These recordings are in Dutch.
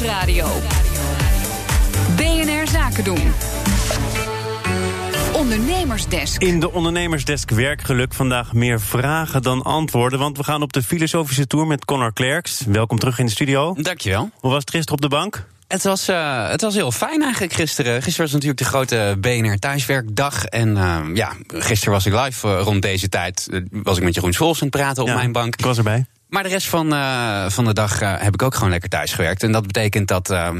Nieuwsradio. BNR Zaken doen. Ondernemersdesk. In de Ondernemersdesk werkgeluk vandaag meer vragen dan antwoorden. Want we gaan op de filosofische tour met Connor Klerks. Welkom terug in de studio. Dankjewel. Hoe was het gisteren op de bank? Het was, uh, het was heel fijn eigenlijk gisteren. Gisteren was natuurlijk de grote BNR thuiswerkdag. En uh, ja, gisteren was ik live uh, rond deze tijd. was ik met Jeroen Scholz aan het praten op Ja, mijn bank. Ik was erbij. Maar de rest van, uh, van de dag uh, heb ik ook gewoon lekker thuis gewerkt. En dat betekent dat uh,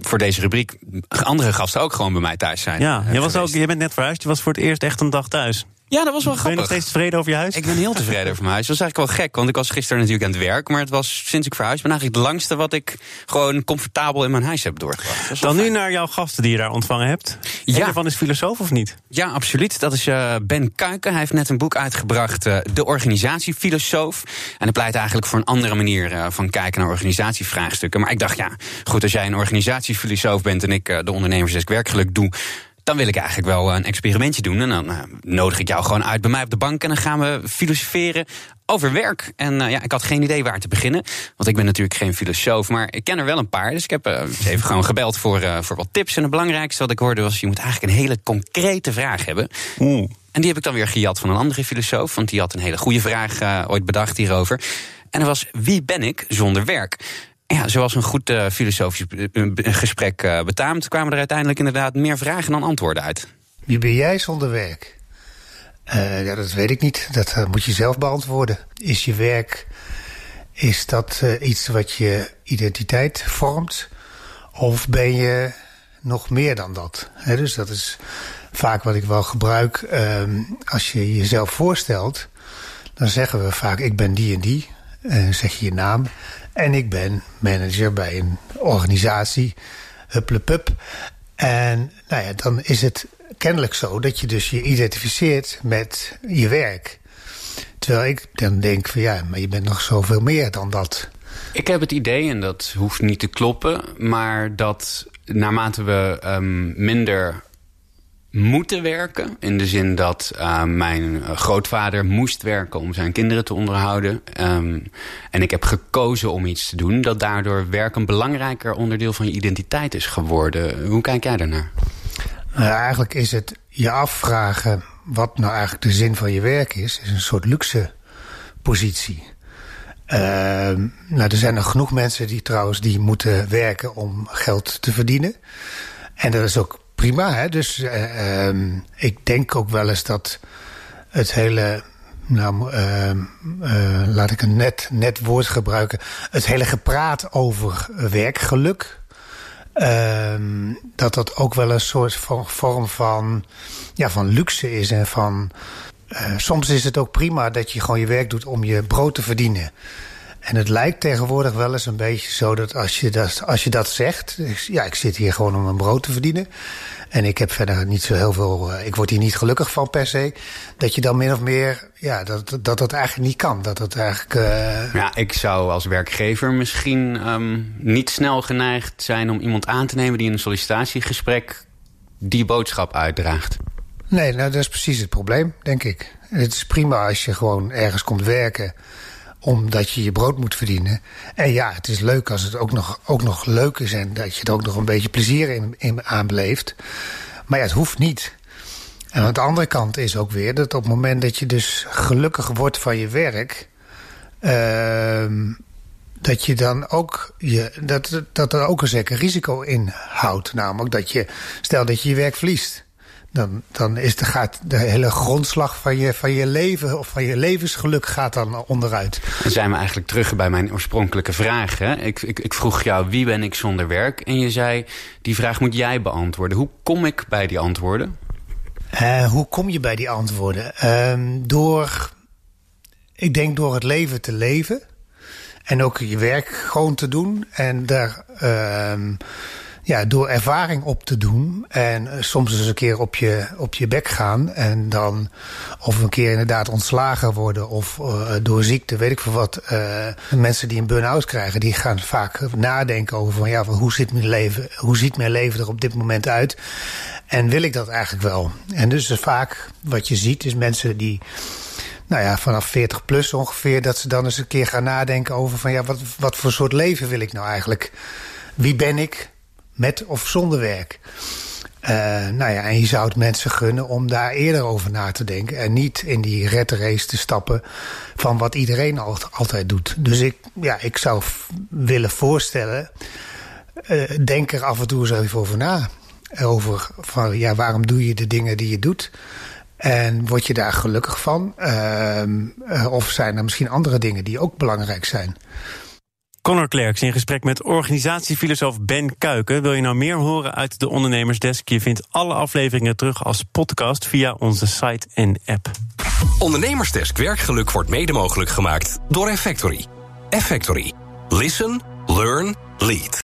voor deze rubriek andere gasten ook gewoon bij mij thuis zijn. Ja, uh, je, was ook, je bent net verhuisd. Je was voor het eerst echt een dag thuis. Ja, dat was wel Ben je nog grappig. steeds tevreden over je huis? Ik ben heel tevreden over mijn huis. Dat was eigenlijk wel gek, want ik was gisteren natuurlijk aan het werk. Maar het was sinds ik verhuisd ben eigenlijk het langste wat ik gewoon comfortabel in mijn huis heb doorgebracht. Dan nu naar jouw gasten die je daar ontvangen hebt. Ja. Een daarvan is filosoof of niet? Ja, absoluut. Dat is uh, Ben Kuiken. Hij heeft net een boek uitgebracht, uh, De Organisatiefilosoof. En hij pleit eigenlijk voor een andere manier uh, van kijken naar organisatievraagstukken. Maar ik dacht, ja, goed, als jij een organisatiefilosoof bent en ik uh, de ondernemersdesk werkgeluk doe. Dan wil ik eigenlijk wel een experimentje doen. En dan uh, nodig ik jou gewoon uit bij mij op de bank. En dan gaan we filosoferen over werk. En uh, ja, ik had geen idee waar te beginnen. Want ik ben natuurlijk geen filosoof, maar ik ken er wel een paar. Dus ik heb uh, even gewoon gebeld voor, voor wat tips. En het belangrijkste wat ik hoorde was... je moet eigenlijk een hele concrete vraag hebben. Oeh. En die heb ik dan weer gejat van een andere filosoof. Want die had een hele goede vraag ooit bedacht hierover. En dat was, wie ben ik zonder werk? Ja, zoals een goed uh, filosofisch gesprek uh, betaamt... kwamen er uiteindelijk inderdaad meer vragen dan antwoorden uit. Wie ben jij zonder werk? Ja, dat weet ik niet. Dat moet je zelf beantwoorden. Is je werk, is dat iets wat je identiteit vormt? Of ben je nog meer dan dat? Dus dat is vaak wat ik wel gebruik. als je jezelf voorstelt, dan zeggen we vaak ik ben die en die. Zeg je je naam. En ik ben manager bij een organisatie. Hupplepup. En nou ja, dan is het kennelijk zo dat je dus je identificeert met je werk. Terwijl ik dan denk van ja, maar je bent nog zoveel meer dan dat. Ik heb het idee, en dat hoeft niet te kloppen... maar dat naarmate we um, minder moeten werken... in de zin dat uh, mijn grootvader moest werken om zijn kinderen te onderhouden... Um, en ik heb gekozen om iets te doen... dat daardoor werk een belangrijker onderdeel van je identiteit is geworden. Hoe kijk jij daarnaar? Nou, eigenlijk is het je afvragen wat nou eigenlijk de zin van je werk is... is een soort luxe positie. Uh, nou, er zijn nog genoeg mensen die trouwens die moeten werken om geld te verdienen. En dat is ook prima, hè. Dus uh, um, ik denk ook wel eens dat het hele... Nou, uh, laat ik een net, net woord gebruiken. Het hele gepraat over werkgeluk... Um, dat dat ook wel een soort van, vorm van, ja, van luxe is. En van, uh, soms is het ook prima dat je gewoon je werk doet om je brood te verdienen. En het lijkt tegenwoordig wel eens een beetje zo dat als je dat, als je dat zegt... ja, ik zit hier gewoon om mijn brood te verdienen... en ik heb verder niet zo heel veel... Uh, ik word hier niet gelukkig van per se... dat je dan min of meer... ja, dat dat, dat eigenlijk niet kan. Dat dat eigenlijk... Uh... Ja, ik zou als werkgever misschien um, niet snel geneigd zijn... om iemand aan te nemen die in een sollicitatiegesprek... die boodschap uitdraagt. Nee, nou, dat is precies het probleem, denk ik. Het is prima als je gewoon ergens komt werken omdat je je brood moet verdienen. En ja, het is leuk als het ook nog, ook nog leuk is... en dat je er ook nog een beetje plezier in, in aanbeleeft. Maar ja, het hoeft niet. En aan de andere kant is ook weer dat op het moment dat je dus gelukkig wordt van je werk... Uh, dat je dan ook je, dat, dat er ook een zeker risico in houdt. Namelijk dat je, stel dat je je werk verliest... Dan, dan is de, gaat de hele grondslag van je, van je leven of van je levensgeluk gaat dan onderuit. Dan zijn we eigenlijk terug bij mijn oorspronkelijke vraag. Hè? Ik, ik, ik vroeg jou wie ben ik zonder werk? En je zei die vraag moet jij beantwoorden. Hoe kom ik bij die antwoorden? Uh, hoe kom je bij die antwoorden? Uh, door, ik denk door het leven te leven. En ook je werk gewoon te doen. En daar... Uh, ja, door ervaring op te doen en uh, soms eens een keer op je, op je bek gaan en dan of een keer inderdaad ontslagen worden of uh, door ziekte, weet ik veel wat. Uh, mensen die een burn-out krijgen, die gaan vaak nadenken over van ja, hoe zit mijn leven, hoe ziet mijn leven er op dit moment uit en wil ik dat eigenlijk wel? En dus vaak wat je ziet is mensen die nou ja, vanaf 40 plus ongeveer, dat ze dan eens een keer gaan nadenken over van ja, wat, wat voor soort leven wil ik nou eigenlijk wie ben ik met of zonder werk? Uh, nou ja, en je zou het mensen gunnen om daar eerder over na te denken. En niet in die red race te stappen van wat iedereen altijd doet. Dus ik, ja, ik zou willen voorstellen, uh, denk er af en toe eens even over na. Over van, ja, waarom doe je de dingen die je doet? En word je daar gelukkig van? Uh, of zijn er misschien andere dingen die ook belangrijk zijn? Conor Klerks in gesprek met organisatiefilosoof Ben Kuiken. Wil je nou meer horen uit de Ondernemersdesk? Je vindt alle afleveringen terug als podcast via onze site en app. Ondernemersdesk werkgeluk wordt mede mogelijk gemaakt door Effectory. Effectory. Listen, learn, lead.